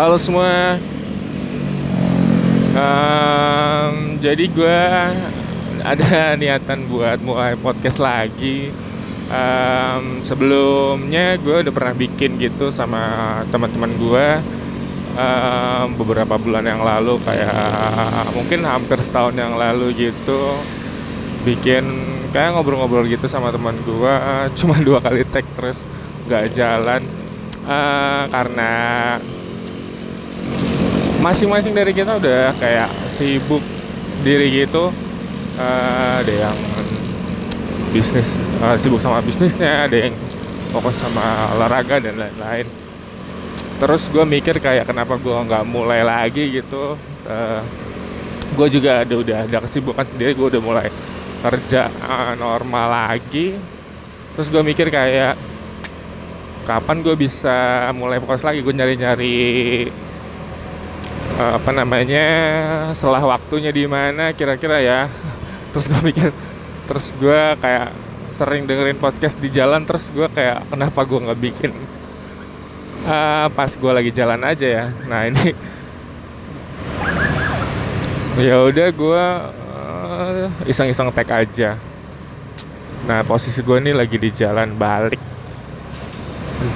Halo semua. Um, jadi gue ada niatan buat mulai podcast lagi. Um, sebelumnya gue udah pernah bikin gitu sama teman-teman gue um, beberapa bulan yang lalu kayak mungkin hampir setahun yang lalu gitu bikin kayak ngobrol-ngobrol gitu sama teman gue cuma dua kali tag terus nggak jalan uh, karena masing-masing dari kita udah kayak sibuk sendiri gitu. Uh, ada yang bisnis uh, sibuk sama bisnisnya ada yang fokus sama olahraga dan lain-lain. Terus gue mikir kayak kenapa gue nggak mulai lagi gitu. Uh, gue juga ada udah ada kesibukan sendiri gue udah mulai kerja uh, normal lagi. Terus gue mikir kayak kapan gue bisa mulai fokus lagi? Gue nyari-nyari uh, apa namanya setelah waktunya di mana kira-kira ya. Terus gue mikir terus gue kayak sering dengerin podcast di jalan terus gue kayak kenapa gue nggak bikin? Uh, pas gue lagi jalan aja ya. Nah ini ya udah gue uh, iseng-iseng tag aja. Nah posisi gue ini lagi di jalan balik.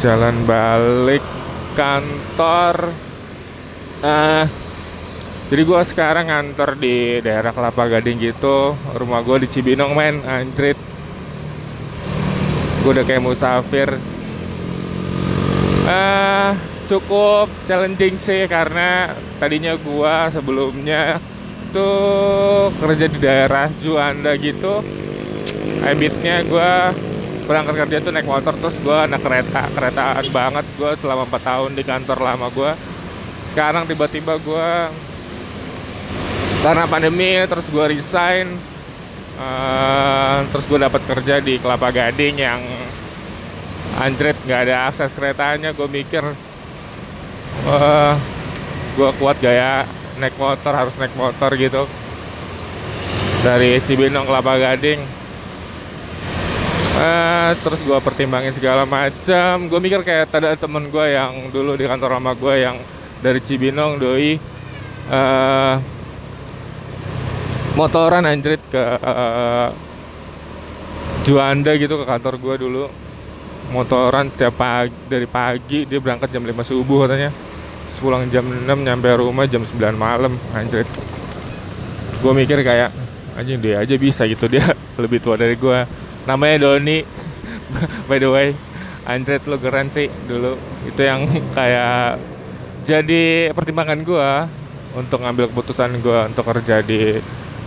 Jalan balik kantor uh, jadi gue sekarang ngantor di daerah Kelapa Gading gitu. Rumah gue di Cibinong men. Anjrit. Gue udah kayak musafir. Uh, cukup challenging sih karena tadinya gue sebelumnya tuh kerja di daerah Juanda gitu. Habitnya gue berangkat kerja tuh naik motor terus gue naik kereta. Keretaan banget gue selama 4 tahun di kantor lama gue sekarang tiba-tiba gue karena pandemi terus gue resign uh, terus gue dapat kerja di Kelapa Gading yang anjrit nggak ada akses keretanya gue mikir uh, gue kuat gaya naik motor harus naik motor gitu. Dari Cibinong Kelapa Gading. Uh, terus gue pertimbangin segala macam. Gue mikir kayak ada temen gue yang dulu di kantor lama gue yang dari Cibinong doi uh, motoran anjrit ke uh, Juanda gitu ke kantor gue dulu. Motoran setiap pagi dari pagi dia berangkat jam 5 subuh katanya. Pulang jam 6 nyampe rumah jam 9 malam anjrit. Gue mikir kayak anjing dia aja bisa gitu dia lebih tua dari gue namanya Doni. By the way Andret lo keren sih dulu. Itu yang kayak jadi pertimbangan gue untuk ngambil keputusan gue untuk kerja di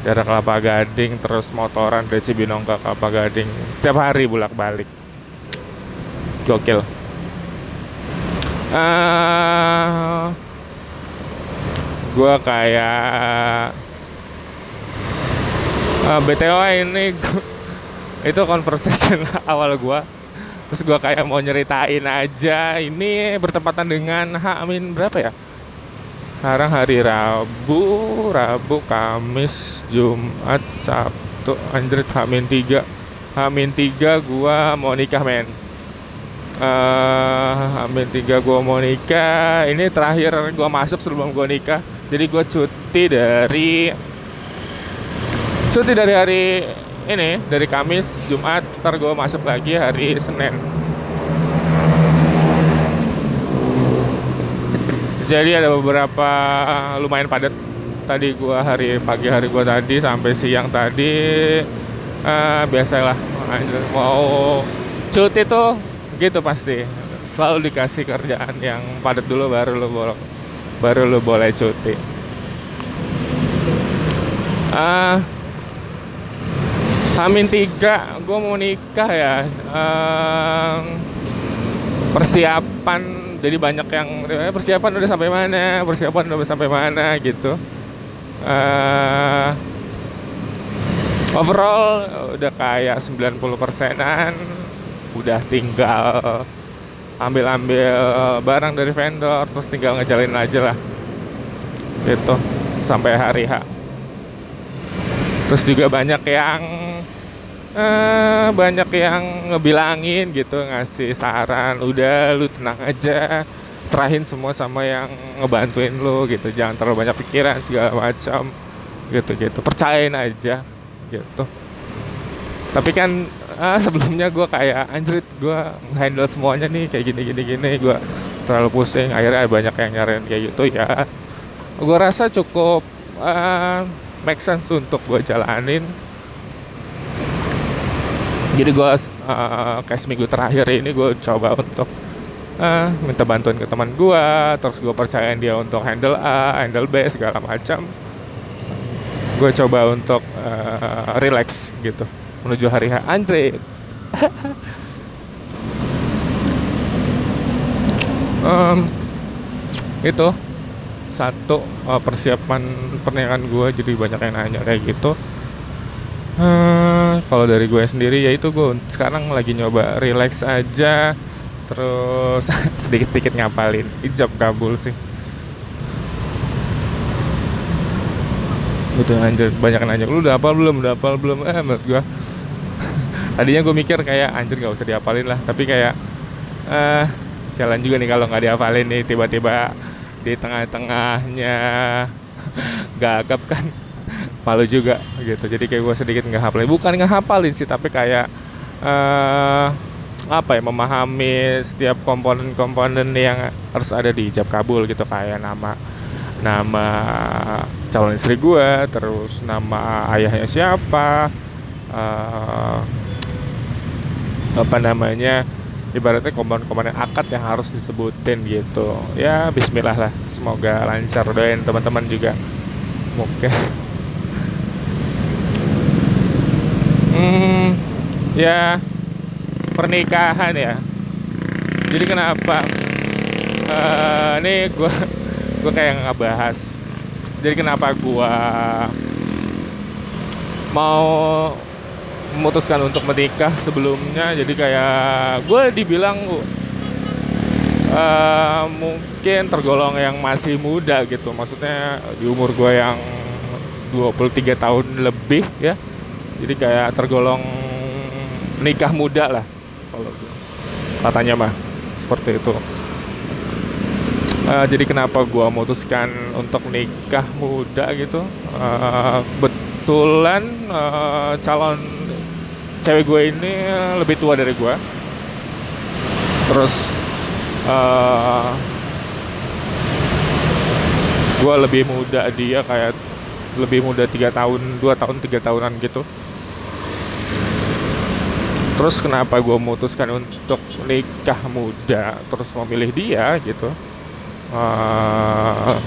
daerah Kelapa Gading terus motoran dari Cibinong ke Kelapa Gading setiap hari bolak balik gokil. Uh, gue kayak uh, BTO ini itu conversation awal gue terus gue kayak mau nyeritain aja ini bertepatan dengan H-amin berapa ya? Sekarang hari Rabu Rabu Kamis Jumat Sabtu. Anjir H-amin 3 H-amin 3 gue mau nikah men. Uh, Amin 3 gue mau nikah. Ini terakhir gue masuk sebelum gue nikah. Jadi gue cuti dari cuti dari hari ini dari Kamis Jumat ntar gue masuk lagi hari Senin. Jadi ada beberapa lumayan padat. Tadi gue hari pagi hari gue tadi sampai siang tadi uh, biasalah. Mau cuti tuh gitu pasti. Selalu dikasih kerjaan yang padat dulu baru lo boleh baru lo boleh cuti. Uh, Amin tiga, gue mau nikah ya. Um, persiapan, jadi banyak yang eh, persiapan udah sampai mana, persiapan udah sampai mana gitu. Uh, overall udah kayak 90 persenan, udah tinggal ambil-ambil barang dari vendor, terus tinggal ngejalin aja lah. Gitu sampai hari H. Terus juga banyak yang uh, banyak yang ngebilangin gitu ngasih saran udah lu tenang aja serahin semua sama yang ngebantuin lo gitu. Jangan terlalu banyak pikiran segala macam gitu gitu percayain aja gitu. Tapi kan ah, sebelumnya gue kayak anjrit gue handle semuanya nih kayak gini gini gini. Gue terlalu pusing akhirnya banyak yang nyariin kayak gitu ya. Gue rasa cukup uh, make sense untuk gue jalanin jadi gue uh, kayak seminggu terakhir ini gue coba untuk uh, minta bantuan ke teman gue terus gue percayain dia untuk handle A handle B segala macam. Gue coba untuk uh, relax gitu menuju hari H. Andre. Um, itu satu uh, persiapan pernikahan gue jadi banyak yang nanya kayak gitu kalau dari gue sendiri ya itu gue sekarang lagi nyoba relax aja. Terus sedikit-sedikit ngapalin. Ijab kabul sih. Gitu anjir banyak nanya lu udah apal belum? Udah apal belum? Eh menurut gua. Tadinya gue mikir kayak anjir nggak usah diapalin lah. Tapi kayak eh jalan juga nih kalau nggak diapalin nih tiba-tiba di tengah-tengahnya gagap kan malu juga gitu. Jadi kayak gue sedikit nggak hafalin bukan nggak hafalin sih tapi kayak eh apa ya memahami setiap komponen-komponen yang harus ada di ijab kabul gitu. Kayak nama nama calon istri gue terus nama ayahnya siapa uh, apa namanya ibaratnya komponen-komponen akad yang harus disebutin gitu. Ya Bismillah lah. Semoga lancar. Doain teman-teman juga. Oke hmm ya pernikahan ya. Jadi kenapa? Uh, ini gue gue kayak nggak bahas. Jadi kenapa gue mau memutuskan untuk menikah sebelumnya? Jadi kayak gue dibilang uh, mungkin tergolong yang masih muda gitu. Maksudnya di umur gue yang 23 tahun lebih ya jadi kayak tergolong nikah muda lah kalau katanya mah seperti itu. Uh, jadi kenapa gua memutuskan untuk nikah muda gitu? Uh, betulan uh, calon cewek gue ini lebih tua dari gua. Terus uh, gue lebih muda dia kayak lebih muda tiga tahun dua tahun tiga tahunan gitu terus kenapa gue memutuskan untuk nikah muda terus memilih dia gitu? Uh,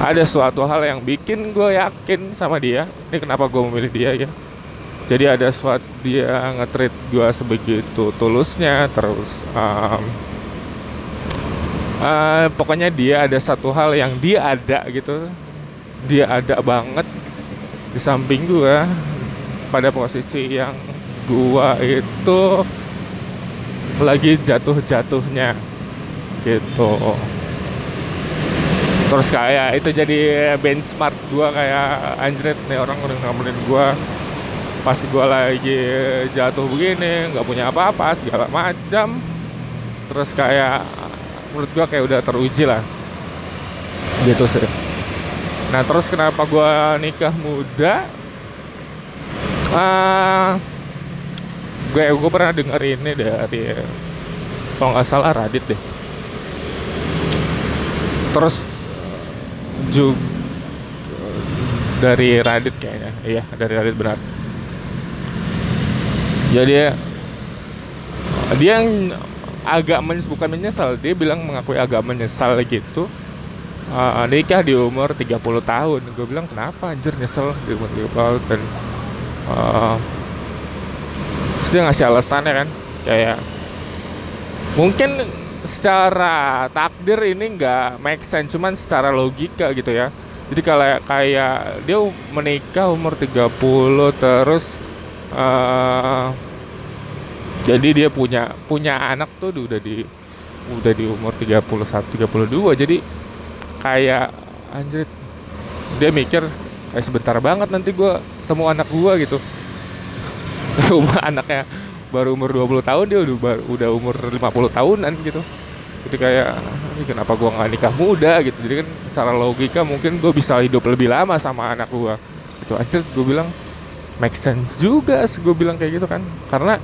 ada suatu hal yang bikin gue yakin sama dia. Ini kenapa gue memilih dia ya? Jadi ada suatu dia ngetrit gue sebegitu tulusnya terus um, uh, pokoknya dia ada satu hal yang dia ada gitu. Dia ada banget di samping gue pada posisi yang gua itu lagi jatuh-jatuhnya gitu. Terus kayak itu jadi benchmark gua kayak anjret nih orang udah ngamenin gua pas gua lagi jatuh begini nggak punya apa-apa segala macam. Terus kayak menurut gua kayak udah teruji lah gitu sih. Nah terus kenapa gua nikah muda? Uh, gue gue pernah denger ini dari kalau nggak salah Radit deh. Terus juga dari Radit kayaknya. Iya dari Radit benar. Jadi dia yang agak menyesal bukan menyesal dia bilang mengakui agak menyesal gitu. Uh, nikah di umur 30 tahun. Gue bilang kenapa anjir nyesel? Di umur 30 tahun dan uh, dia ngasih alasannya kan kayak mungkin secara takdir ini nggak make sense cuman secara logika gitu ya. Jadi kalau kayak dia menikah umur 30 terus uh, jadi dia punya punya anak tuh udah di udah di umur 31 32 jadi kayak anjir dia mikir kayak sebentar banget nanti gue temu anak gue gitu umur anaknya baru umur 20 tahun dia udah udah umur 50 tahunan gitu. Jadi kayak "Ini kenapa gua nggak nikah muda? Gitu. Jadi kan secara logika mungkin gue bisa hidup lebih lama sama anak gua. Itu aja gue bilang make sense juga gue bilang kayak gitu kan. Karena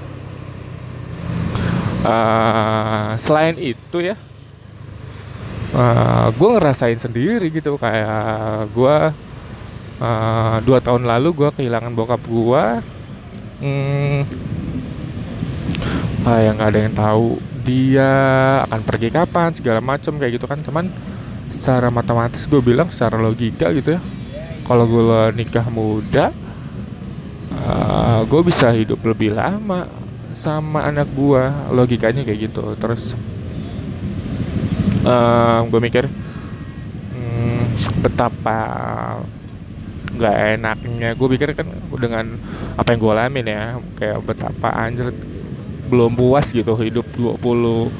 eh, selain itu ya uh, gue ngerasain sendiri gitu. Kayak gue uh, dua tahun lalu gue kehilangan bokap gue hmm, kayak nggak ada yang tahu dia akan pergi kapan segala macam kayak gitu kan. Cuman secara matematis gue bilang secara logika gitu ya. Kalau gue nikah muda uh, gue bisa hidup lebih lama sama anak gue logikanya kayak gitu. Terus uh, gue mikir hmm, betapa nggak enaknya. Gue pikir kan dengan apa yang gue alamin ya kayak betapa anjir belum puas gitu hidup 20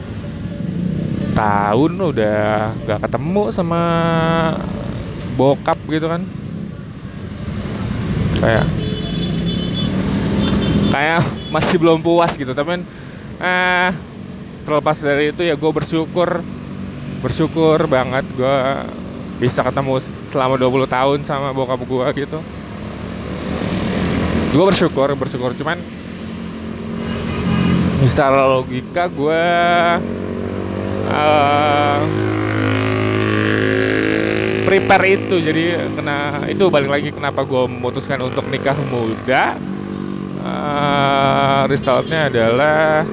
tahun udah gak ketemu sama bokap gitu kan. Kayak kayak masih belum puas gitu. Tapi kan, eh terlepas dari itu ya gue bersyukur bersyukur banget gue bisa ketemu selama 20 tahun sama bokap gue gitu. Gue bersyukur bersyukur. Cuman secara logika gue uh, prepare itu. Jadi kena itu balik lagi kenapa gue memutuskan untuk nikah muda. Uh, resultnya adalah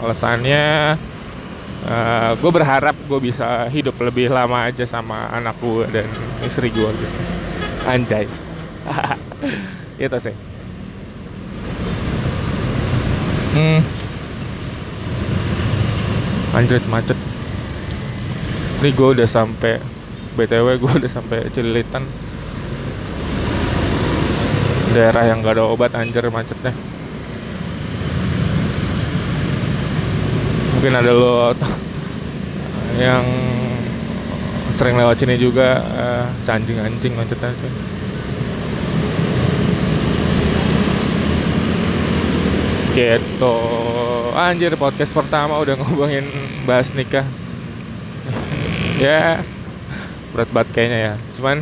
alasannya uh, gue berharap gue bisa hidup lebih lama aja sama anak gue dan istri gue gitu. Anjay. Itu sih. Hmm. Anjrit macet ini gue udah sampai btw gue udah sampai celilitan daerah yang gak ada obat anjir macetnya mungkin ada lo yang sering lewat sini juga uh, anjing-anjing macetnya cuy. gitu. Anjir podcast pertama udah ngomongin bahas nikah. Ya berat banget kayaknya ya. Cuman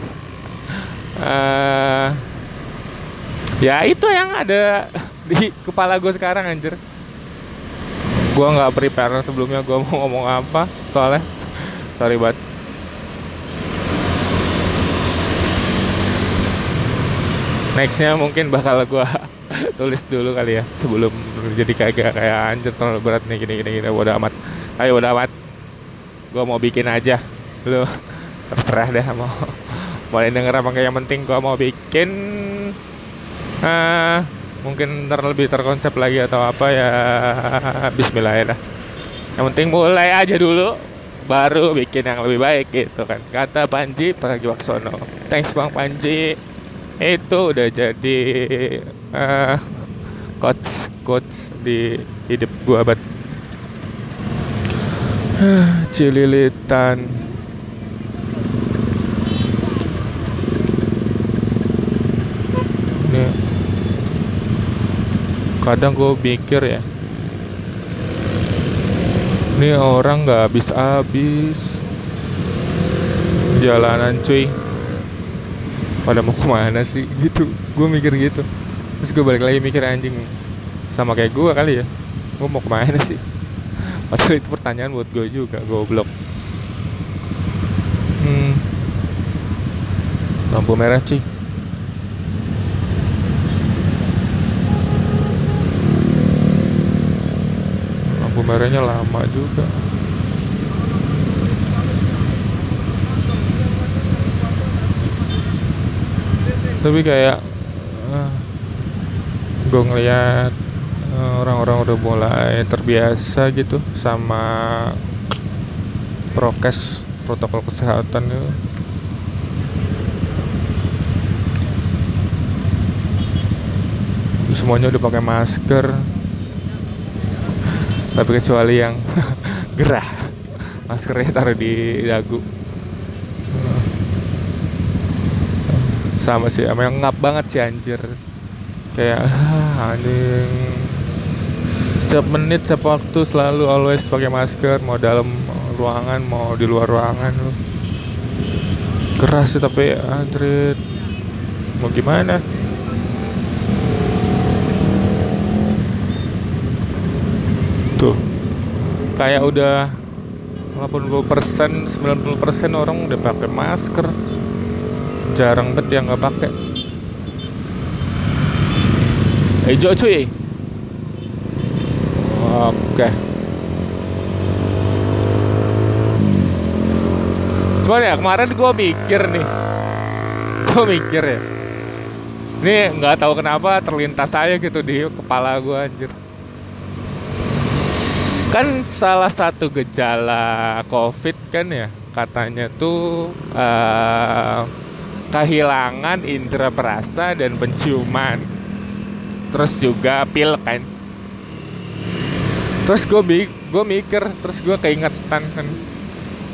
uh, ya itu yang ada di kepala gue sekarang anjir gue nggak prepare sebelumnya gue mau ngomong apa soalnya sorry banget. Nextnya mungkin bakal gue tulis dulu kali ya sebelum jadi kayak kayak anjir terlalu berat nih gini gini gini udah amat. Ayo udah amat. Gue mau bikin aja. Lu terserah deh mau boleh denger apa yang penting gue mau bikin uh, mungkin ntar lebih terkonsep lagi atau apa ya. Bismillah ya yang penting mulai aja dulu baru bikin yang lebih baik gitu kan. Kata Panji Pragiwaksono. Thanks Bang Panji. Itu udah jadi uh, quotes quotes di hidup gua abad cililitan ini kadang gue pikir ya ini orang nggak habis habis jalanan cuy. Pada mau ke mana sih? Gitu gue mikir gitu. Terus gue balik lagi mikir anjing sama kayak gue kali ya. Gue mau ke mana sih? Padahal itu pertanyaan buat gue juga goblok. Hmm. lampu merah cuy merahnya lama juga. Tapi kayak uh, gue ngeliat uh, orang-orang udah mulai terbiasa gitu sama prokes protokol kesehatan itu. Semuanya udah pakai masker tapi kecuali yang gerah. Maskernya taruh di dagu. Sama sih emang ngap banget sih anjir. Kayak ah, anjing. Setiap menit setiap waktu selalu always pakai masker mau dalam ruangan mau di luar ruangan. Keras sih tapi anjrit. Mau gimana tuh. Kayak udah 80% 90% orang udah pakai masker. Jarang banget yang nggak pakai. Hijau cuy. Oke. Cuman ya kemarin gue mikir nih. Gue mikir ya. Ini nggak tahu kenapa terlintas saya gitu di kepala gue anjir kan salah satu gejala covid kan ya katanya tuh uh, kehilangan indera perasa dan penciuman. Terus juga pil kan. Terus gue mikir terus gue keingetan kan.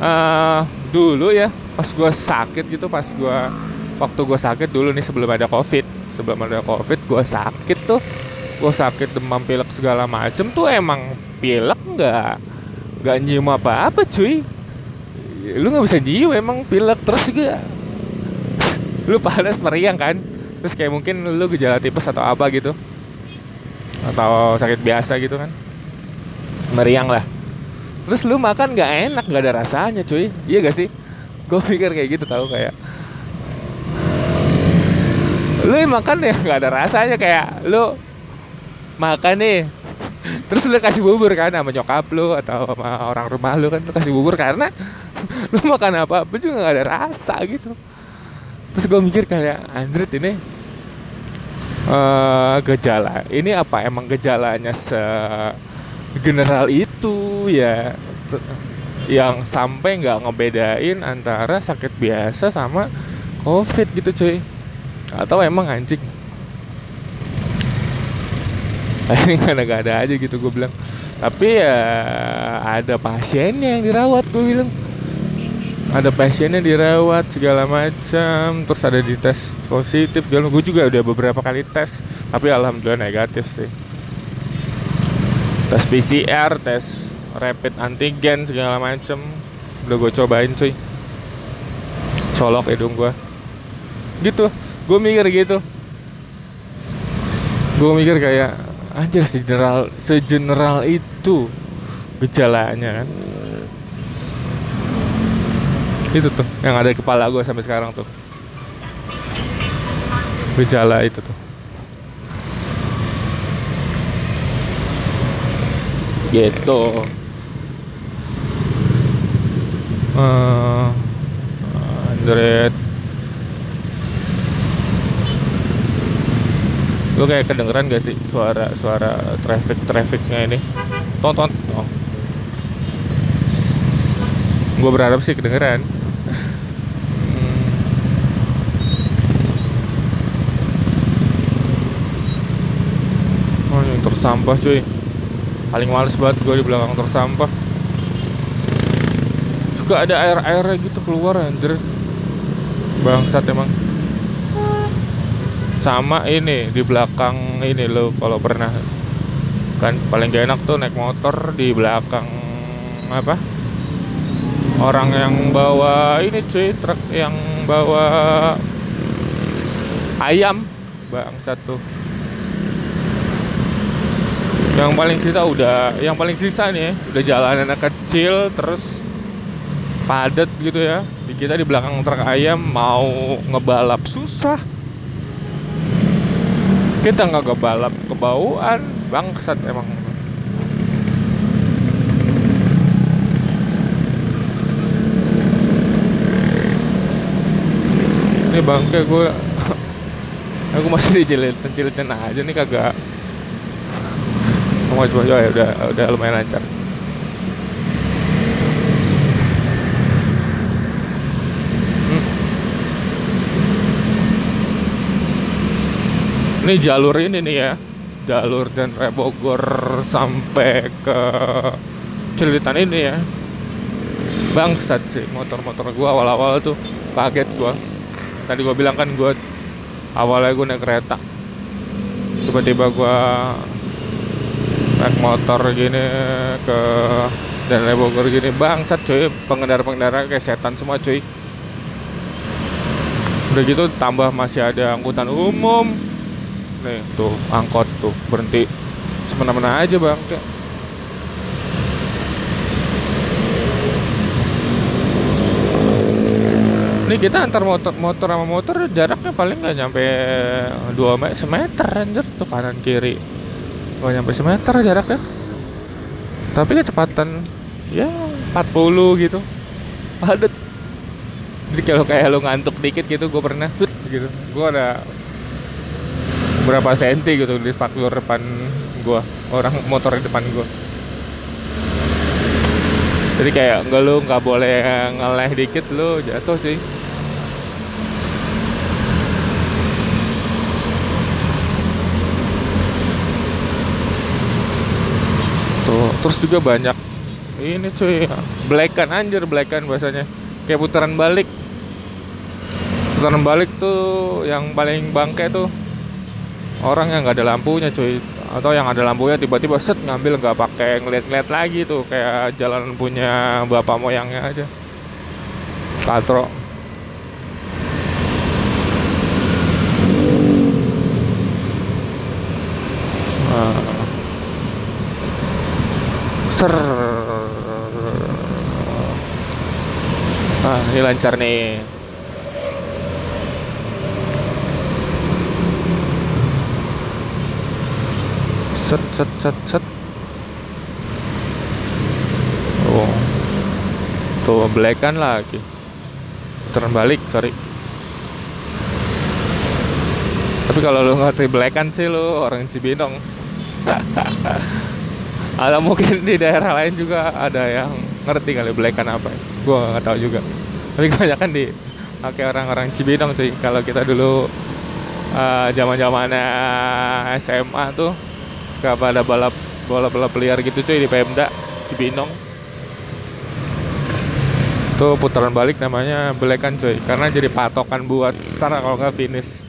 Uh, dulu ya pas gue sakit gitu pas gue waktu gue sakit dulu nih sebelum ada covid. Sebelum ada covid gue sakit tuh. Gue sakit demam pilek segala macem tuh emang pilek nggak? Nggak nyium apa apa cuy. Lu nggak bisa nyium emang pilek terus juga. Lu panas meriang kan? Terus kayak mungkin lu gejala tipes atau apa gitu. Atau sakit biasa gitu kan? Meriang lah. Terus lu makan nggak enak nggak ada rasanya cuy. Iya gak sih? Gue pikir kayak gitu tahu kayak. Lu makan ya nggak ada rasanya kayak lu makan nih terus lu kasih bubur kan sama nyokap lu atau sama orang rumah lu kan lu kasih bubur karena lu makan apa apa juga nggak ada rasa gitu. Terus gue mikir kayak Android ini uh, gejala ini apa? Emang gejalanya se general itu ya yang sampai nggak ngebedain antara sakit biasa sama covid gitu cuy. Atau emang anjing mana gak ada aja gitu gue bilang. Tapi ya ada pasiennya yang dirawat gue bilang. Ada pasiennya dirawat segala macam. Terus ada di tes positif gue juga udah beberapa kali tes tapi alhamdulillah negatif sih. Tes PCR tes rapid antigen segala macam udah gue cobain cuy. Colok hidung gue gitu. Gue mikir gitu. Gue mikir kayak anjir segeneral segeneral itu gejalanya kan? Itu tuh yang ada di kepala gue sampai sekarang tuh. Gejala itu tuh. Gitu. Uh, Android lu kayak kedengeran gak sih suara suara traffic trafficnya ini? Tonton. Oh. gue berharap sih kedengeran. Oh tersampah cuy. Paling males banget gue di belakang tersampah. Suka ada air airnya gitu keluar anjir. Bangsat emang sama ini di belakang ini lo kalau pernah. Kan paling gak enak tuh naik motor di belakang apa? Orang yang bawa ini cuy truk yang bawa ayam bang satu yang paling sisa udah yang paling sisa nih udah jalan anak kecil terus padat gitu ya. Kita di belakang truk ayam mau ngebalap susah kita nggak kebalap kebauan bangsat emang. Ini bangke gue aku masih dicilitin cilitin aja nih kagak. Mau coba ya udah udah lumayan lancar ini jalur ini nih ya. Jalur dan Bogor sampai ke Cilitan ini ya. Bangsat sih motor-motor gua awal-awal tuh kaget gua. Tadi gua bilang kan gua awalnya gua naik kereta. Tiba-tiba gua naik motor gini ke dan Bogor gini. Bangsat cuy pengendara-pengendara kayak setan semua cuy. Udah gitu tambah masih ada angkutan umum nih tuh angkot tuh berhenti. Semena-mena aja bang kayak ini kita antar motor motor sama motor jaraknya paling nggak nyampe 2 meter semeter anjir tuh kanan kiri. Nggak nyampe semeter jaraknya. Tapi kecepatan ya 40 gitu. Padat jadi kalau kayak lu ngantuk dikit gitu gue pernah gitu. Gue ada berapa senti gitu di spakbor depan gue orang motor di depan gue jadi kayak enggak lu nggak boleh ngeleh dikit lu jatuh sih. Tuh terus juga banyak ini cuy blackan anjir blackan bahasanya kayak putaran balik. Putaran balik tuh yang paling bangke tuh orang yang nggak ada lampunya cuy. Atau yang ada lampunya tiba-tiba set ngambil nggak pakai ngeliat-ngeliat lagi tuh. Kayak jalan punya bapak moyangnya aja. Katro. Nah. ser. Ah ini lancar nih set set set set. Oh. Tuh belekan lagi. Turun balik sorry. Tapi kalau lu ngerti belekan sih lu orang Cibinong. Atau mungkin di daerah lain juga ada yang ngerti kali belekan apa. Gua nggak tahu juga. Tapi kebanyakan di pakai orang-orang Cibinong sih. Kalau kita dulu zaman uh, zamannya SMA tuh suka pada balap bola balap liar gitu cuy di Pemda Cibinong. Tuh putaran balik namanya belekan cuy karena jadi patokan buat start kalau nggak finish.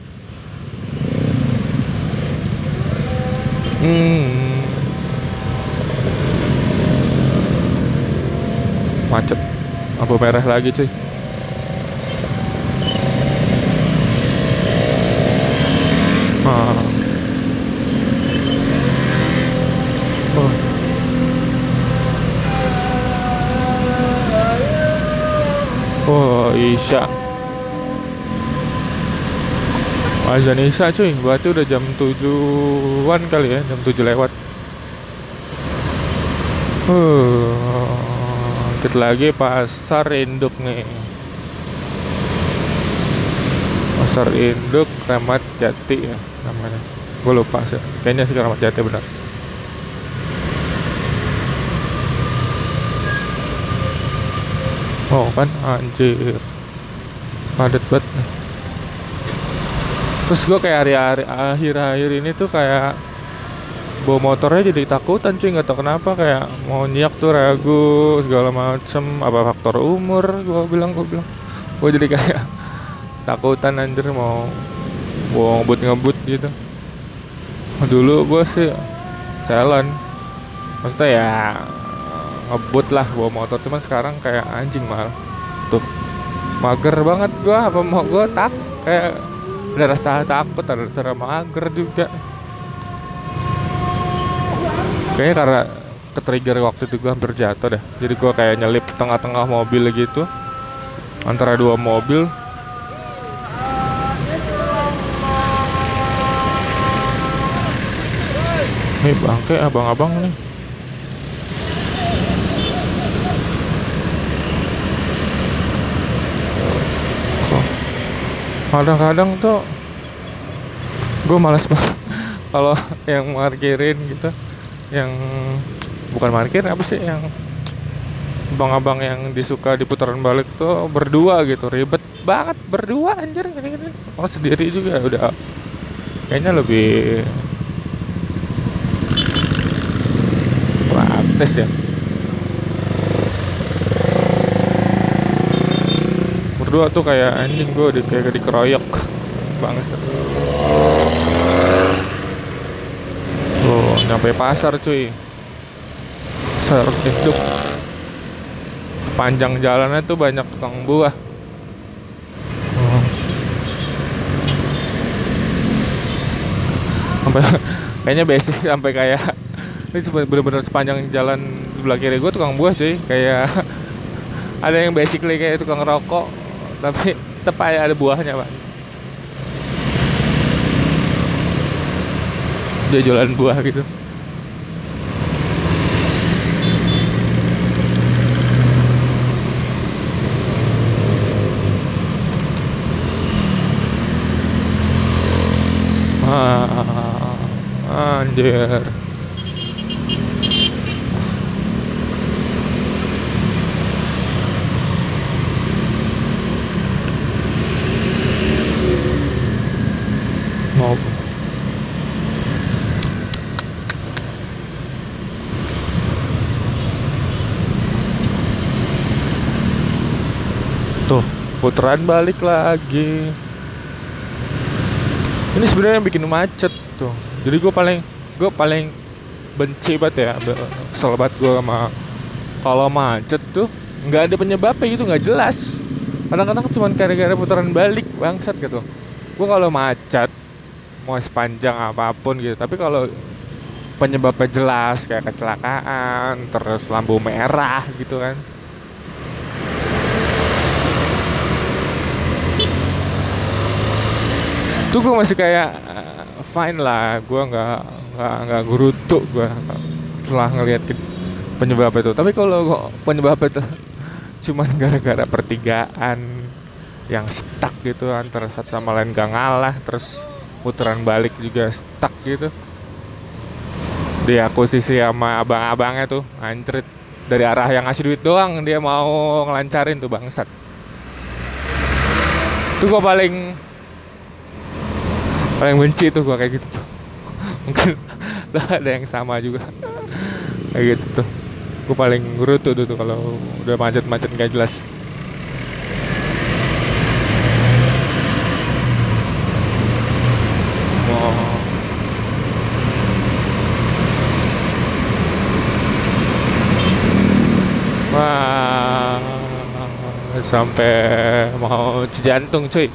Hmm. Macet. Lampu merah lagi cuy. Ah. Oh. Oh, Isya. Azan Isya cuy, berarti udah jam 7-an kali ya, jam 7 lewat. Uh, dikit lagi pasar induk nih. Pasar induk Ramat Jati ya namanya. Gue lupa sih, kayaknya sih Ramat Jati benar. Oh kan? Anjir. Padat banget Terus gue kayak hari-hari akhir-akhir ini tuh kayak Bawa motornya jadi takutan cuy. Nggak tau kenapa kayak mau nyiak tuh ragu segala macem. Apa faktor umur gue bilang gue bilang. Gue jadi kayak takutan anjir mau mau ngebut ngebut gitu. Dulu gue sih salon maksudnya ya ngebut lah bawa motor. Cuman sekarang kayak anjing mal. Tuh. Mager banget gua apa mau gua tak? Kayak ada rasa takut ada rasa mager juga. Kayaknya karena ke trigger waktu itu gua hampir jatuh deh. Jadi gua kayak nyelip tengah-tengah mobil gitu. Antara dua mobil. Nih bangke abang-abang nih kadang-kadang tuh gue malas banget. Kalau yang parkirin gitu yang bukan parkir apa sih yang abang-abang yang disuka di putaran balik tuh berdua gitu ribet banget berdua anjir gini gini oh sendiri juga udah. Kayaknya lebih praktis ya berdua tuh kayak anjing gue di kayak dikeroyok. Banget oh nyampe pasar cuy. Serkeduk panjang jalannya tuh banyak tukang buah. Oh. sampai kayaknya basic sampai kayak ini bener-bener sepanjang jalan sebelah kiri gue tukang buah cuy. Kayak ada yang basically kayak tukang rokok tapi tetap ada buahnya pak. Dia jualan buah gitu. Ah, anjir mau putaran balik lagi. Ini sebenarnya yang bikin macet tuh. Jadi gue paling gue paling benci banget ya banget gue sama kalau macet tuh. Nggak ada penyebabnya gitu nggak jelas. Kadang-kadang cuma gara-gara putaran balik bangsat gitu. Gue kalau macet mau sepanjang apa pun gitu tapi kalau penyebabnya jelas kayak kecelakaan terus lampu merah gitu kan itu gue masih kayak eh, fine lah. Gue nggak nggak nggak gerutu gue setelah ngelihat penyebab itu. Tapi kalau penyebab itu cuman gara-gara pertigaan yang stuck gitu antara satu sama lain gak ngalah terus putaran balik juga stuck gitu. Di akuisisi sama abang-abangnya tuh anjrit. Dari arah yang ngasih duit doang dia mau ngelancarin tuh bangsat. Itu gue paling paling benci tuh gua kayak gitu tuh mungkin lah ada yang sama juga kayak gitu tuh gua paling gerutu tuh, tuh kalau udah macet-macet gak jelas. Wah, sampai mau jantung cuy.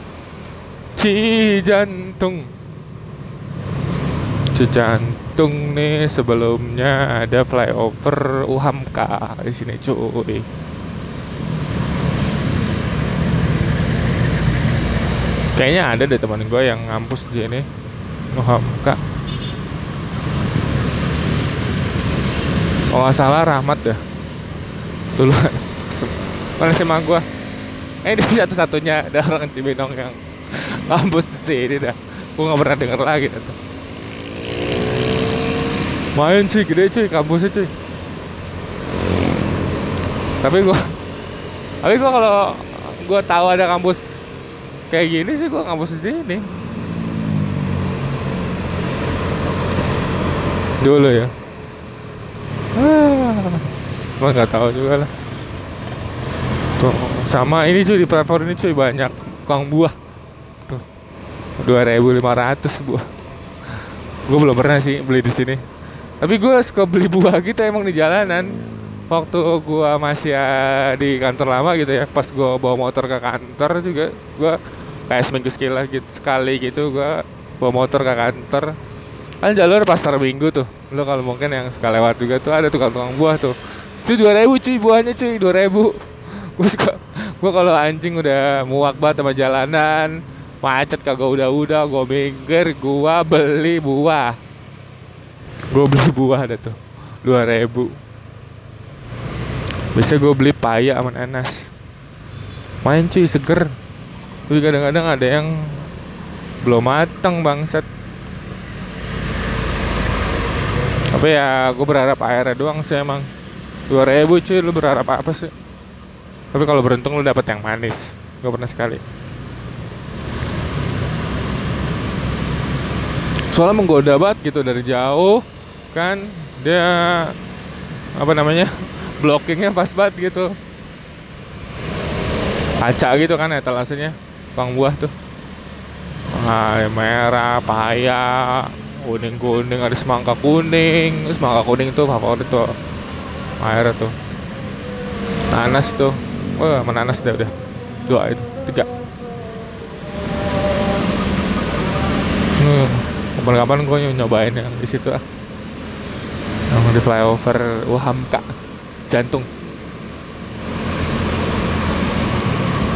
Cijantung Cijantung nih sebelumnya ada flyover Uhamka di sini cuy. Kayaknya ada deh teman gue yang ngampus di sini Uhamka. Oh salah Rahmat ya. Dulu mana sih gue? Eh dia satu-satunya ada orang Cibinong yang kampus di sini dah. Gue nggak pernah denger lagi dah main cuy. Gede cuy. Kampusnya cuy. Tapi gue tapi gue kalau gue tahu ada kampus kayak gini sih gue kampus di sini. Dulu ya. Ah, gue nggak tahu juga lah. Tuh sama ini cuy. Di platform ini cuy banyak. Tukang buah 2.500 buah gue belum pernah sih beli di sini. Tapi gue suka beli buah gitu emang di jalanan. Waktu gue masih eh, di kantor lama gitu ya pas gue bawa motor ke kantor juga gue kayak seminggu sekali gitu sekali gitu gue bawa motor ke kantor. Kan jalur pasar minggu tuh. Lo kalau mungkin yang suka lewat juga tuh ada tukang-tukang buah tuh. Itu dua ribu cuy buahnya cuy dua ribu. Gue suka gue kalau anjing udah muak banget sama jalanan macet kagak udah-udah gue minggir gue beli buah. Gue beli buah ada tuh dua ribu. Biasanya gue beli paya sama nanas. Main cuy seger. Tapi kadang-kadang ada yang belum matang bangsat. Tapi ya gue berharap airnya doang sih emang. 2000 cuy lu berharap apa sih? Tapi kalau beruntung lu dapet yang manis. Gue pernah sekali soalnya menggoda banget gitu dari jauh kan? Dia apa namanya blockingnya pas banget gitu. Kaca gitu kan etalasenya bang buah tuh. Ah, merah paya kuning kuning ada semangka kuning. Semangka kuning tuh favorit tuh akhirnya tuh. Nanas tuh. Wah menanas deh udah. Dua itu tiga. Hmm, kapan-kapan gue nyobain yang di situ ah. Yang di flyover Wahamka jantung.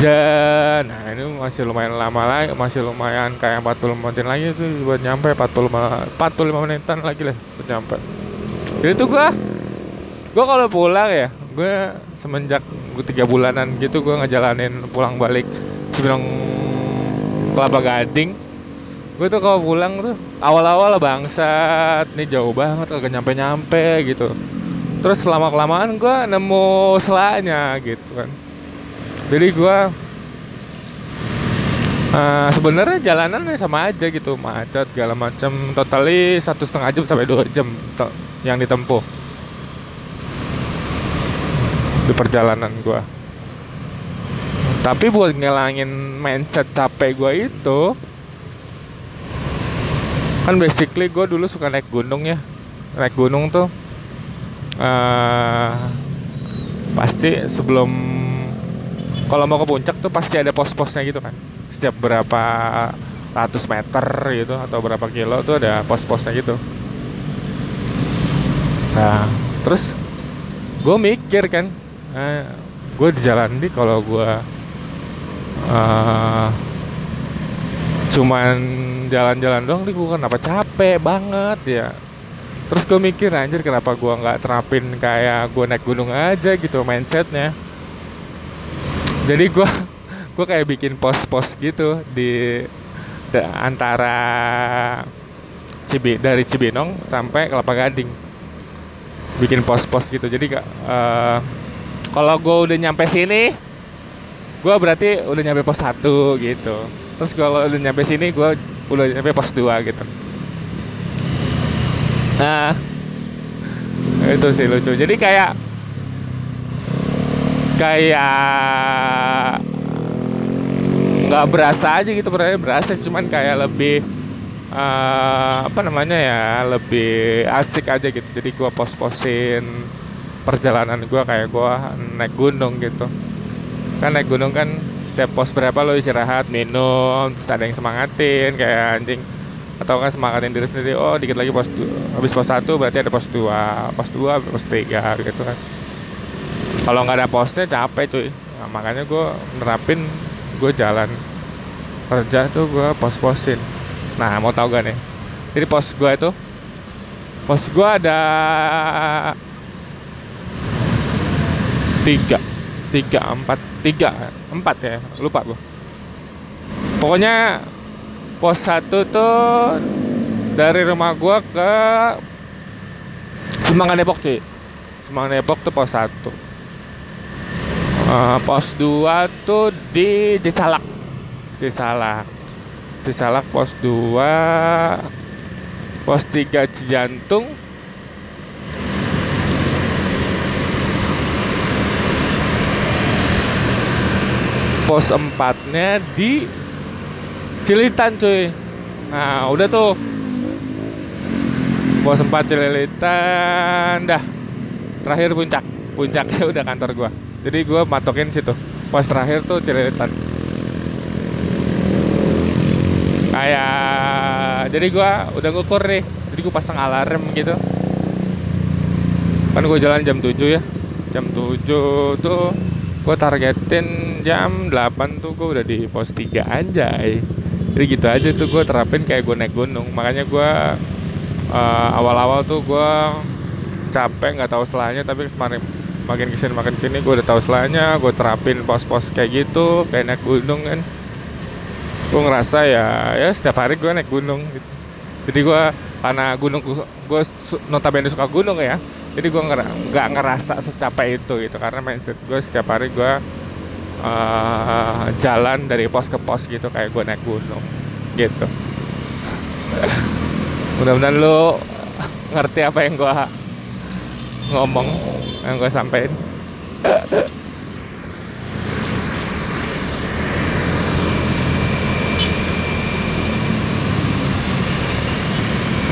Dan nah ini masih lumayan lama lagi masih lumayan kayak 40 menit lagi itu buat nyampe 45 45 menitan lagi lah buat nyampe. Jadi tuh gua gua kalau pulang ya gue semenjak gue tiga bulanan gitu gue ngejalanin pulang balik Cibinong Kelapa Gading gue tuh kalau pulang tuh awal-awal bangsat nih jauh banget kagak nyampe-nyampe gitu. Terus lama kelamaan gue nemu selanya gitu kan. Jadi gue uh, sebenarnya jalanan sama aja gitu macet segala macam totali satu setengah jam sampai dua jam yang ditempuh. Di perjalanan gue tapi buat ngelangin mindset capek gue itu kan basically gue dulu suka naik gunung ya. Naik gunung tuh uh, pasti sebelum kalau mau ke puncak tuh pasti ada pos-posnya gitu kan. Setiap berapa ratus meter gitu atau berapa kilo tuh ada pos-posnya gitu. Nah terus gue mikir kan eh, gue di jalan nih kalau gue uh, cuman jalan-jalan doang nih gue kenapa capek banget ya? Terus gue mikir anjir kenapa gue nggak terapin kayak gue naik gunung aja gitu mindsetnya? Jadi gue gue kayak bikin pos-pos gitu di de, antara Cibi dari Cibinong sampai Kelapa Gading. Bikin pos-pos gitu. Jadi uh, kalau gue udah nyampe sini gue berarti udah nyampe pos satu gitu. Terus kalau udah nyampe sini gue udah nyampe pos 2 gitu. Nah itu sih lucu. Jadi kayak kayak nggak berasa aja gitu berarti berasa cuman kayak lebih uh, apa namanya ya lebih asik aja gitu. Jadi gua pos-posin perjalanan gua kayak gua naik gunung gitu. Kan naik gunung kan setiap pos berapa lo istirahat minum terus ada yang semangatin kayak anjing. Atau kan semangatin diri sendiri oh dikit lagi pos habis pos satu berarti ada pos dua pos dua pos tiga gitu kan. Kalau nggak ada posnya capek cuy. Nah, makanya gue nerapin gue jalan. Kerja tuh gue pos-posin. Nah mau tau gak nih? Jadi pos gue itu pos gue ada tiga tiga empat tiga empat ya lupa gue pokoknya pos satu tuh dari rumah gue ke Semangan Depok cuy Semangan Depok tuh pos satu. Uh, pos dua tuh di Cisalak. Cisalak. Cisalak pos dua pos tiga Cijantung pos empatnya di Cilitan cuy. Nah udah tuh. Pos empat Cilitan dah. Terakhir puncak. Puncaknya udah kantor gua. Jadi gua matokin situ. Pos terakhir tuh Cilitan. Kayak jadi gua udah ngukur nih. Jadi gua pasang alarm gitu. Kan gua jalan jam 7 ya. Jam 7 tuh gue targetin jam 8 tuh gue udah di pos 3 anjay. Jadi gitu aja tuh gue terapin kayak gue naik gunung. Makanya gue uh, awal-awal tuh gue capek nggak tahu selanya tapi semakin makin ke sini makin sini gue udah tahu selanya gue terapin pos-pos kayak gitu kayak naik gunung kan. Gue ngerasa ya ya setiap hari gue naik gunung gitu. jadi gue karena gunung gue notabene suka gunung ya jadi gue nggak ngerasa secapek itu gitu karena mindset gue setiap hari gue uh, jalan dari pos ke pos gitu kayak gue naik gunung gitu. Mudah-mudahan lo ngerti apa yang gue ngomong yang gue sampein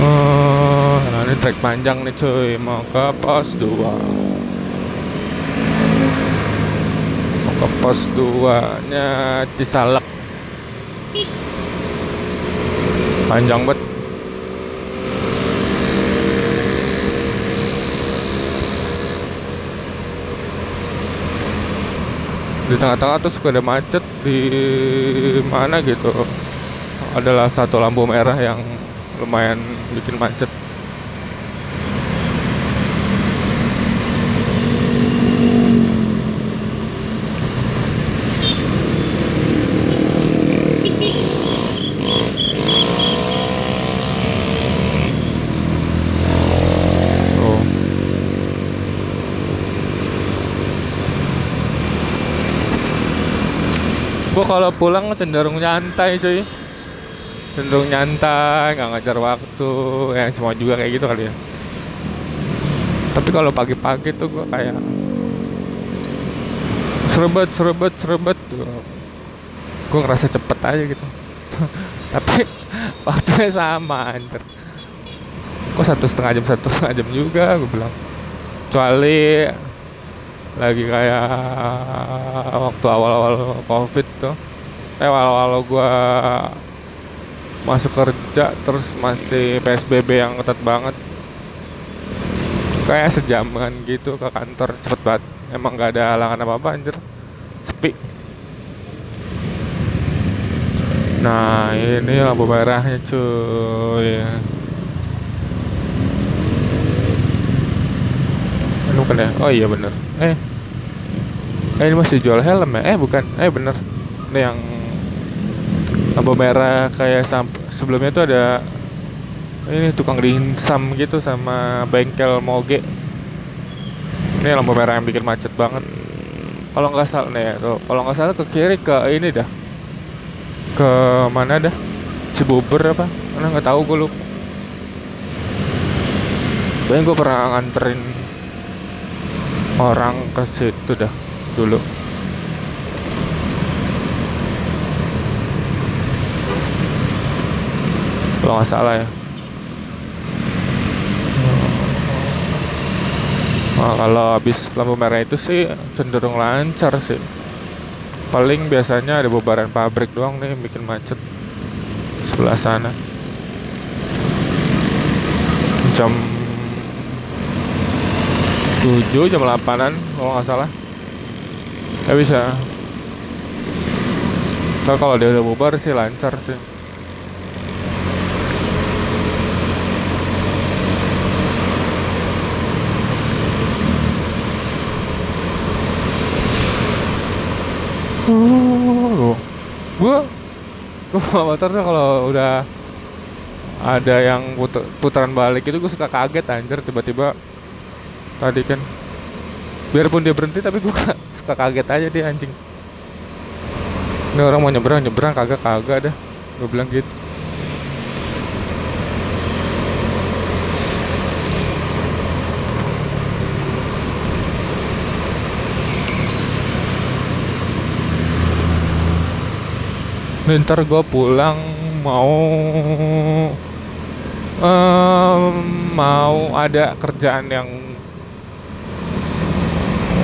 Oh, ini trek panjang nih cuy. Mau ke pos 2 ke pos 2 nya Cisalak panjang banget di tengah-tengah tuh suka ada macet. Di mana gitu. Adalah satu lampu merah yang lumayan bikin macet Tuh. Gua kalau pulang cenderung nyantai cuy. Cenderung nyantai, nggak ngajar waktu. Ya semua juga kayak gitu kali ya. Tapi kalau pagi-pagi tuh gua kayak Serebet, serebet, serebet Gue ngerasa cepet aja gitu. Tapi waktunya sama anjir. Kok satu setengah jam, satu setengah jam juga gue bilang. Kecuali lagi kayak waktu awal-awal covid tuh. Eh awal-awal gua masuk kerja terus masih PSBB yang ketat banget. Kayak sejaman gitu ke kantor cepet banget. Emang gak ada halangan apa apa anjir. Sepi. Nah ini lampu merahnya cuy Ini bukan ya? Oh iya bener. Eh. Eh ini masih jual helm ya? Eh bukan. Eh bener. Ini yang Lampu merah kayak Sebelumnya tuh ada Ini tukang dimsum gitu sama bengkel moge. Ini lampu merah yang bikin macet banget. Kalau nggak salah nih ya tuh Kalau nggak salah ke kiri ke ini dah. Ke mana dah? Cibubur apa? Mana nggak tahu gue lupa. Kayaknya gue pernah nganterin orang ke situ dah dulu. Kalau nggak salah ya. Nah, kalau habis lampu merah itu sih cenderung lancar sih. Paling biasanya ada bubaran pabrik doang nih bikin macet sebelah sana. Jam 7 jam 8an kalau nggak salah. Ya bisa. Ntar kalau dia udah bubar sih lancar sih. Uh, gua bawa motor tuh kalau udah ada yang puter, putaran balik itu gue suka kaget anjir tiba-tiba tadi kan. Biarpun dia berhenti tapi gue suka kaget aja dia anjing. Ini orang mau nyebrang nyebrang kagak kagak dah. Gue bilang gitu. Ntar gue pulang mau em, mau ada kerjaan yang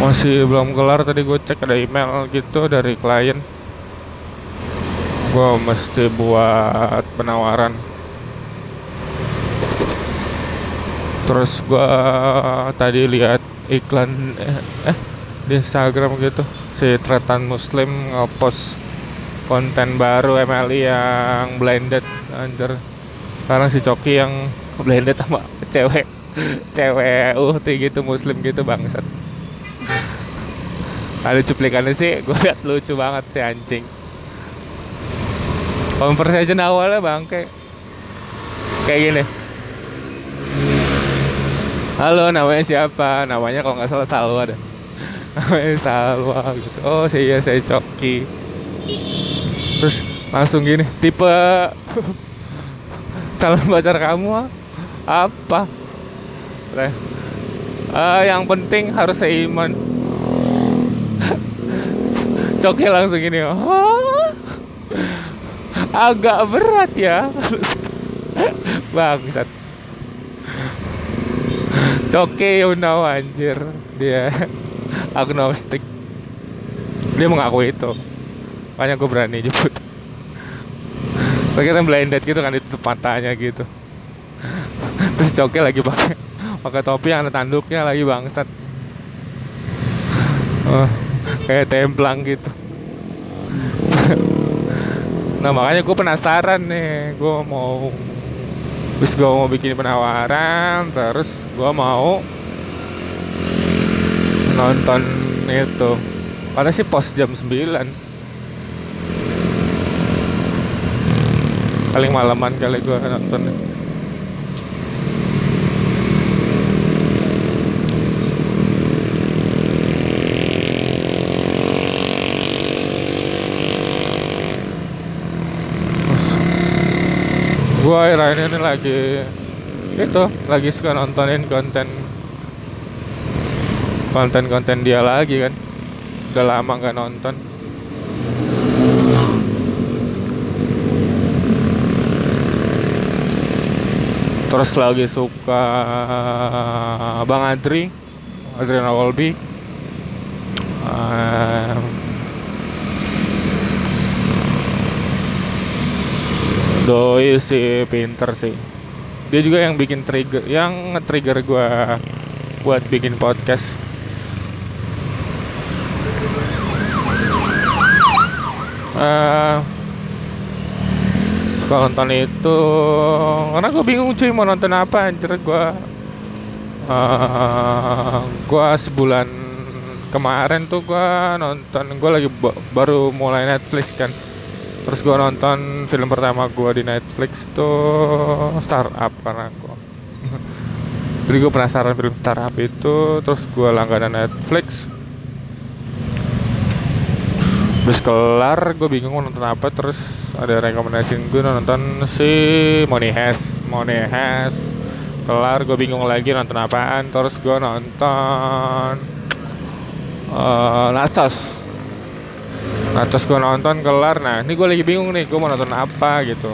masih belum kelar tadi gue cek ada email gitu dari klien. Gue mesti buat penawaran. Terus gue tadi lihat iklan eh, eh di Instagram gitu si Tretan Muslim ngepost konten baru MLI yang blended anjir. Sekarang si Coki yang blended sama cewek cewek uhti gitu muslim gitu bangsat ada cuplikannya sih gue liat lucu banget si anjing. Conversation awalnya bangke. Kayak gini. Halo namanya siapa? Namanya kalau nggak salah Salwa ada namanya Salwa gitu. Oh saya saya Coki. Terus langsung gini tipe calon pacar kamu ah? apa. Eh, yang penting harus seiman Coki langsung gini "Hah? agak berat ya. Bangsat Coki you know anjir. Dia agnostik. Dia mengakui itu. Makanya gue berani jemput Pakai blinded gitu kan ditutup matanya gitu. Terus cokel lagi pakai pakai topi yang ada tanduknya lagi bangsat. Oh, kayak templang gitu. Nah makanya gue penasaran nih. Gue mau terus gue mau bikin penawaran terus gue mau nonton itu. Karena sih pos jam 9 paling malaman kali gue nonton gue akhir-akhir ini lagi itu lagi suka nontonin konten konten-konten dia lagi kan. Udah lama nggak nonton. Terus lagi suka Bang Adri Adriana Wolby. Uh, Doi sih pinter sih. Dia juga yang bikin trigger yang nge-trigger gue buat bikin podcast. Uh, suka nonton itu karena gue bingung cuy mau nonton apa anjir. Gue uh, gue sebulan kemarin tuh gue nonton gue lagi baru mulai Netflix kan terus gue nonton film pertama gue di Netflix tuh startup karena gue jadi gue penasaran film startup itu terus gue langganan Netflix. Terus kelar gue bingung mau nonton apa terus ada rekomendasi gue nonton si Money Has Money Has kelar gue bingung lagi nonton apaan terus gue nonton uh, nah terus gue nonton kelar. Nah ini gue lagi bingung nih gue mau nonton apa gitu.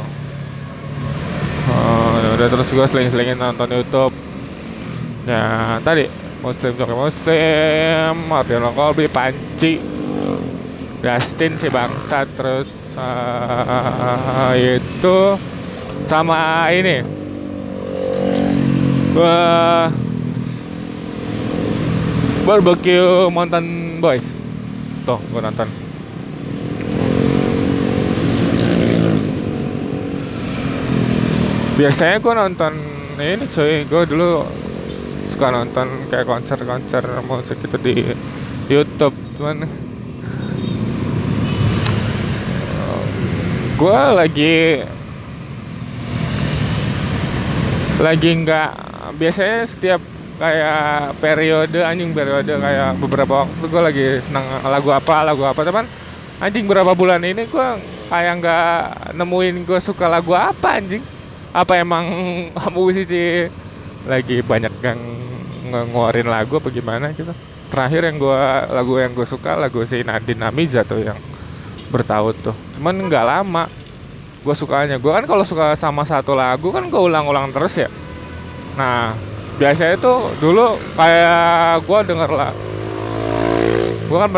Oh, ya udah terus gue seling-selingin nonton YouTube. Ya tadi Muslim Jokowi Muslim Martiano Kolbi Panci. Dustin si bangsa terus uh, itu sama ini. Uh, barbecue Mountain Boys. Tuh gue nonton biasanya gue nonton ini cuy gue dulu suka nonton kayak konser-konser musik itu di YouTube cuman gue lagi lagi nggak biasanya setiap kayak periode anjing periode kayak beberapa waktu gue lagi senang lagu apa lagu apa teman anjing berapa bulan ini gue kayak nggak nemuin gue suka lagu apa anjing apa emang musisi lagi banyak yang ngeluarin lagu apa gimana gitu? Terakhir yang gue lagu yang gue suka lagu si Nadine Amiza tuh yang bertaut tuh. Cuman nggak lama gue sukanya. Gue kan kalau suka sama satu lagu kan gue ulang-ulang terus ya. Nah biasanya tuh dulu kayak gue denger lah gue kan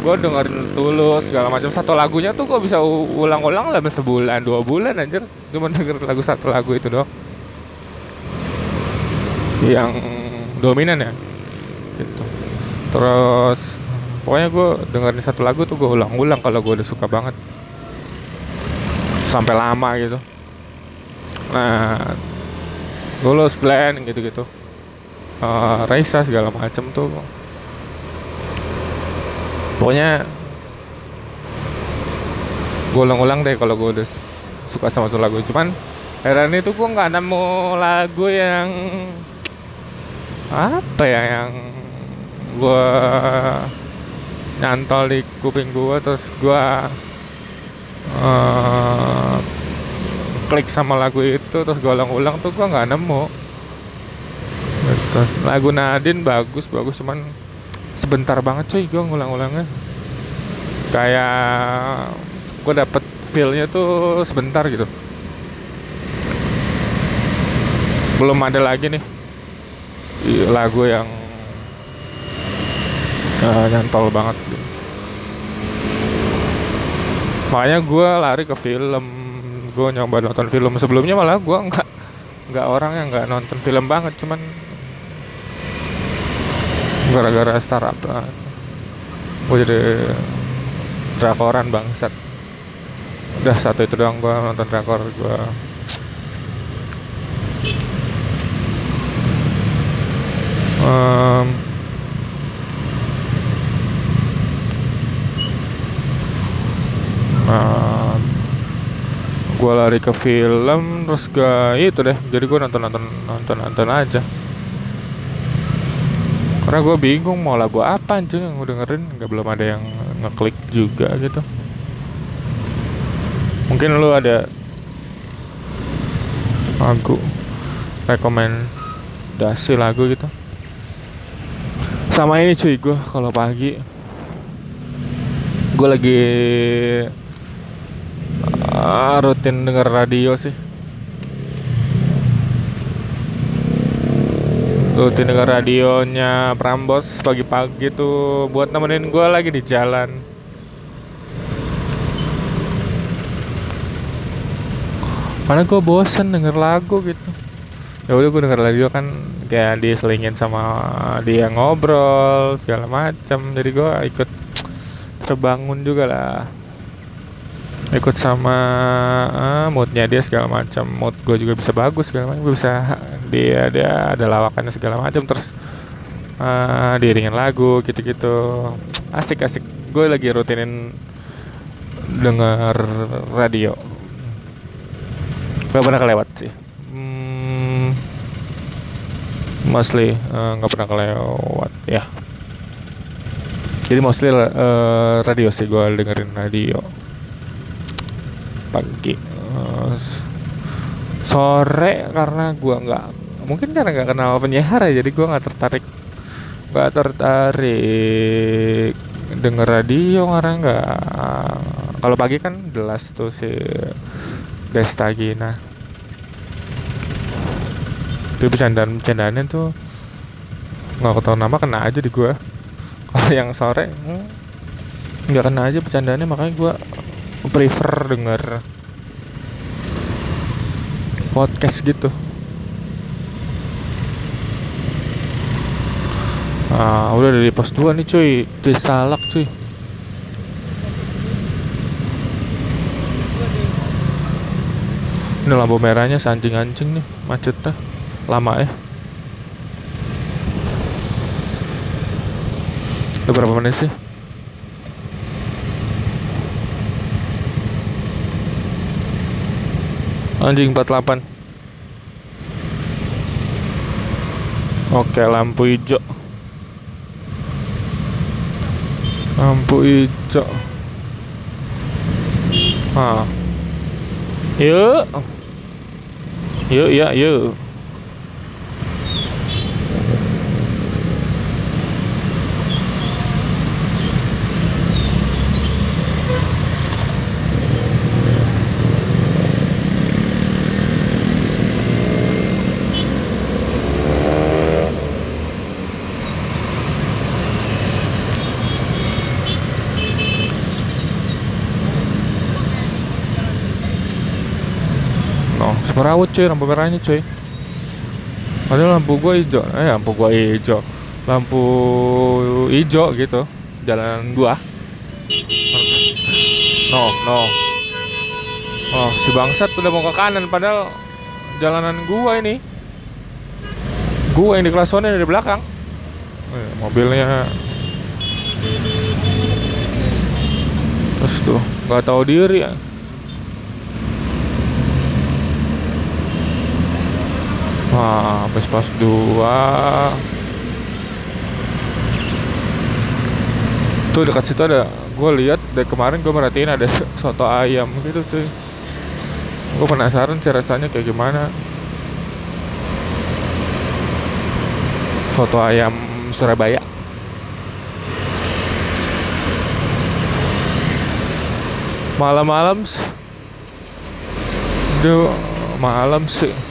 gue dengerin tulus segala macam. Satu lagunya tuh gue bisa ulang-ulang lah sebulan dua bulan anjir. Cuma denger lagu satu lagu itu doang. Yang dominan ya? Gitu. Terus pokoknya gue dengerin satu lagu tuh gue ulang-ulang kalau gue udah suka banget. Sampai lama gitu. Nah Golos Glenn gitu-gitu. Uh, Raisa segala macem tuh pokoknya gue ulang-ulang deh kalau gue udah suka sama satu lagu. Cuman heran itu gue nggak nemu lagu yang apa ya yang gue nyantol di kuping gue terus gue uh, klik sama lagu itu terus gue ulang-ulang tuh gue nggak nemu. Terus lagu Nadine bagus bagus cuman sebentar banget cuy gue ngulang-ulangnya. Kayak gue dapet feelnya tuh sebentar gitu. Belum ada lagi nih lagu yang uh, nyantol banget. Makanya gue lari ke film gue nyoba nonton film. Sebelumnya malah gue nggak nggak orang yang nggak nonton film banget cuman gara-gara startup lah gue jadi drakoran bangsat. Udah satu itu doang gue nonton drakor gue um, uh, gue lari ke film terus gak itu deh. Jadi gue nonton nonton nonton nonton aja karena gue bingung mau lagu apa anjing yang gue dengerin. Nggak belum ada yang ngeklik juga gitu. Mungkin lu ada lagu rekomendasi lagu gitu. Sama ini cuy gue kalau pagi. Gue lagi uh, rutin denger radio sih rutin denger radionya Prambos pagi-pagi tuh buat nemenin gue lagi di jalan. Karena gue bosen denger lagu gitu. Ya udah gue denger radio kan kayak diselingin sama dia ngobrol segala macam jadi gue ikut terbangun juga lah. Ikut sama uh, moodnya dia segala macam mood gue juga bisa bagus segala macam gue bisa dia dia ada lawakannya segala macam terus uh, diringin lagu gitu-gitu. Asik asik gue lagi rutinin denger radio. Gak pernah kelewat sih. Hmm, mostly nggak uh, pernah kelewat ya. Jadi mostly uh, radio sih gue dengerin radio. Pagi uh, sore karena gue nggak mungkin karena nggak kenal penyiar ya jadi gue nggak tertarik. Nggak tertarik denger radio karena nggak kalau pagi kan jelas tuh si Desta Gina itu bercandaan bercandaannya tuh nggak ketahui nama kena aja di gue kalau yang sore nggak kena aja bercandaannya makanya gue prefer denger podcast gitu ah udah dari pos 2 nih cuy. Salak cuy. Ini lampu merahnya sancing-ancing nih macetnya lama ya. Udah berapa menit sih? Anjing 48 oke lampu hijau lampu hijau. Ah. Yuk. Yuk ya yuk merawat cuy lampu merahnya cuy padahal lampu gua hijau eh lampu gua hijau lampu hijau gitu. Jalan gua. No no. Oh si bangsat udah mau ke kanan padahal jalanan gua ini. Gua yang di kelas one dari belakang. Eh, mobilnya. Terus tuh nggak tahu diri. ya Wah, habis pas dua. Tuh dekat situ ada, gue lihat dari kemarin gue merhatiin ada soto ayam gitu tuh. Gue penasaran sih rasanya kayak gimana. Soto ayam Surabaya. Malam-malam, Duh, malam sih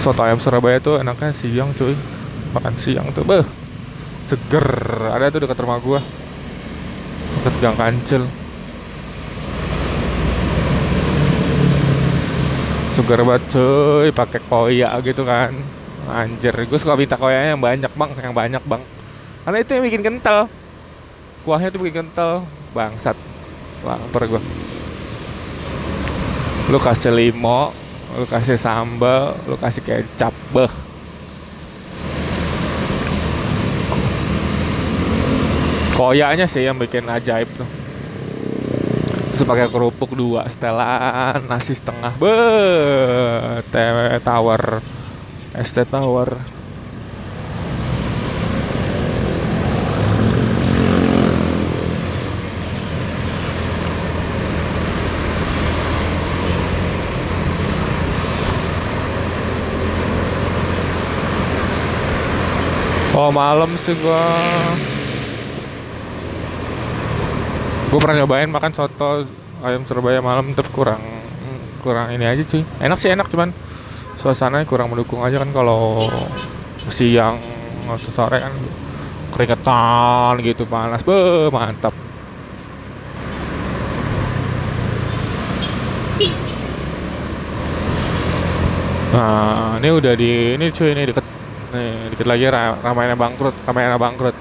soto ayam Surabaya tuh enaknya siang cuy. Makan siang tuh beh. Seger. Ada tuh dekat rumah gua. Dekat gang kancil. Seger banget cuy. Pakai koya gitu kan. Anjir. Gua suka minta koyanya yang banyak bang. Yang banyak bang. Karena itu yang bikin kental. Kuahnya tuh bikin kental. Bangsat. Lapar gua. lu kasih limo lu kasih sambal lu kasih kecap beh. Koyanya sih yang bikin ajaib tuh. Terus pakai kerupuk dua setelan nasi setengah be tower es teh tower Oh malam sih gua. Gue pernah nyobain makan soto ayam Surabaya malam tapi kurang kurang ini aja cuy. Enak sih enak cuman suasananya kurang mendukung aja kan kalau siang atau sore kan keringetan gitu panas. Be mantap. Nah ini udah di ini cuy ini deket nih dikit lagi Ra- Ramayana bangkrut Ramayana bangkrut.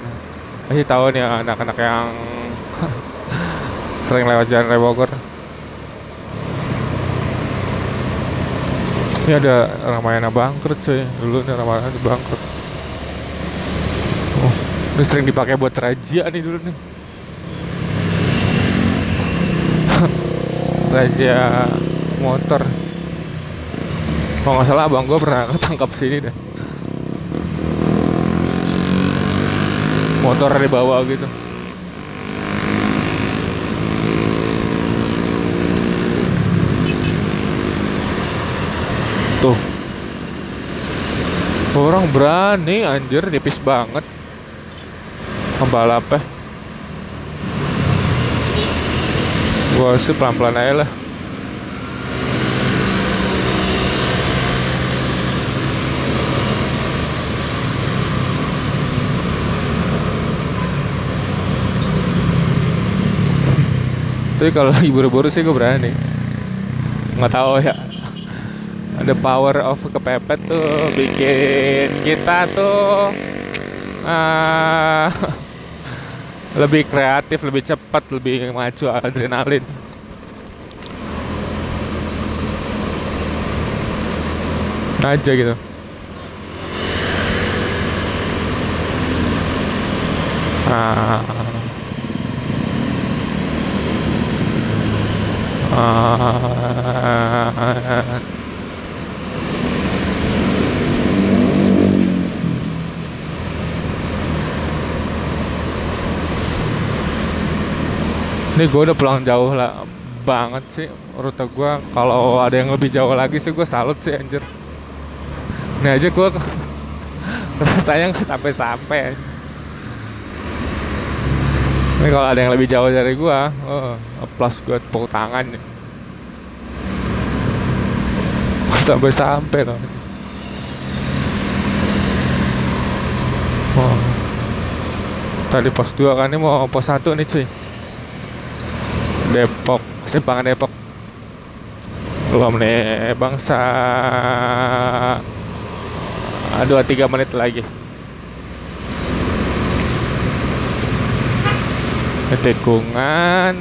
Masih tahu nih anak-anak yang sering lewat jalan raya Bogor. Ini ada Ramayana bangkrut cuy. Dulu nih Ramayana bangkrut. Oh, ini sering dipakai buat razia nih dulu nih. Razia motor. Kalau nggak salah abang gue pernah ketangkap sini deh motor dibawa gitu. Tuh. Orang berani anjir nipis banget. Pembalapnya gua sih pelan-pelan aja lah tapi kalau lagi buru-buru sih gue berani. Nggak tahu ya. Ada power of kepepet tuh bikin kita tuh ah, lebih kreatif lebih cepat lebih maju adrenalin. Aja gitu. Ah Ini gue udah pulang jauh lah banget sih rute gue. Kalau ada yang lebih jauh lagi sih gue salut sih anjir. Ini aja gue rasanya nggak sampai-sampai. Ini kalau ada yang lebih jauh dari gua, oh, plus gua tepuk tangan nih. Sampai sampai loh. Oh. Tadi pos 2 kan ini mau pos 1 nih cuy. Depok, Simpangan Depok. Belum nih bangsa. Aduh, 3 menit lagi. tikungan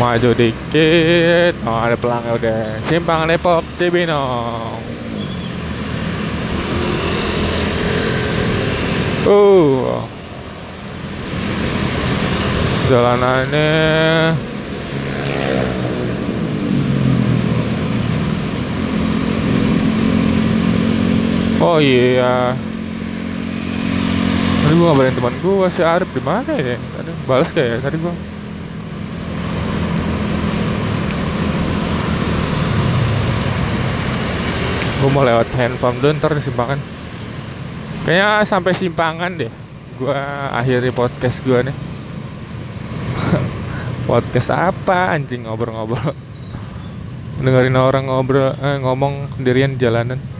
maju dikit. Oh ada pelangnya udah. Simpang Depok Cibinong. Uh. Jalanannya. Oh iya. Tadi gue ngabarin teman gue si Arif di mana ya? Tadi balas kayak ya tadi gue. Gue mau lewat handphone dulu ntar di simpangan. Kayaknya sampai simpangan deh. Gue akhiri podcast gue nih. podcast apa anjing ngobrol-ngobrol. Dengerin orang ngobrol eh, ngomong sendirian di jalanan.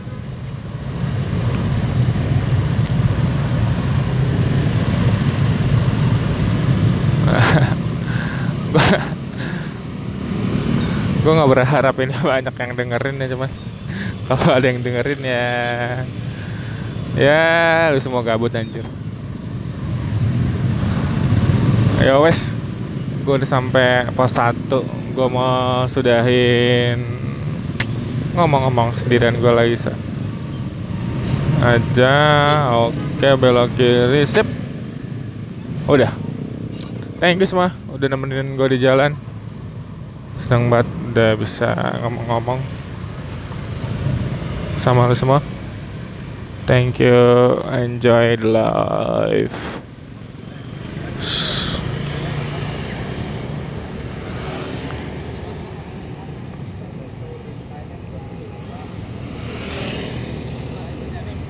gue nggak berharap ini banyak yang dengerin ya cuman kalau ada yang dengerin ya. Ya lu semua gabut anjir. Ya wes. Gue udah sampai pos 1 gue mau sudahin ngomong-ngomong sendirian gue lagi sa. Aja oke belok kiri sip. Udah. Thank you semua. Udah nemenin gue di jalan. Senang banget udah bisa ngomong-ngomong sama lu semua thank you. Enjoy the life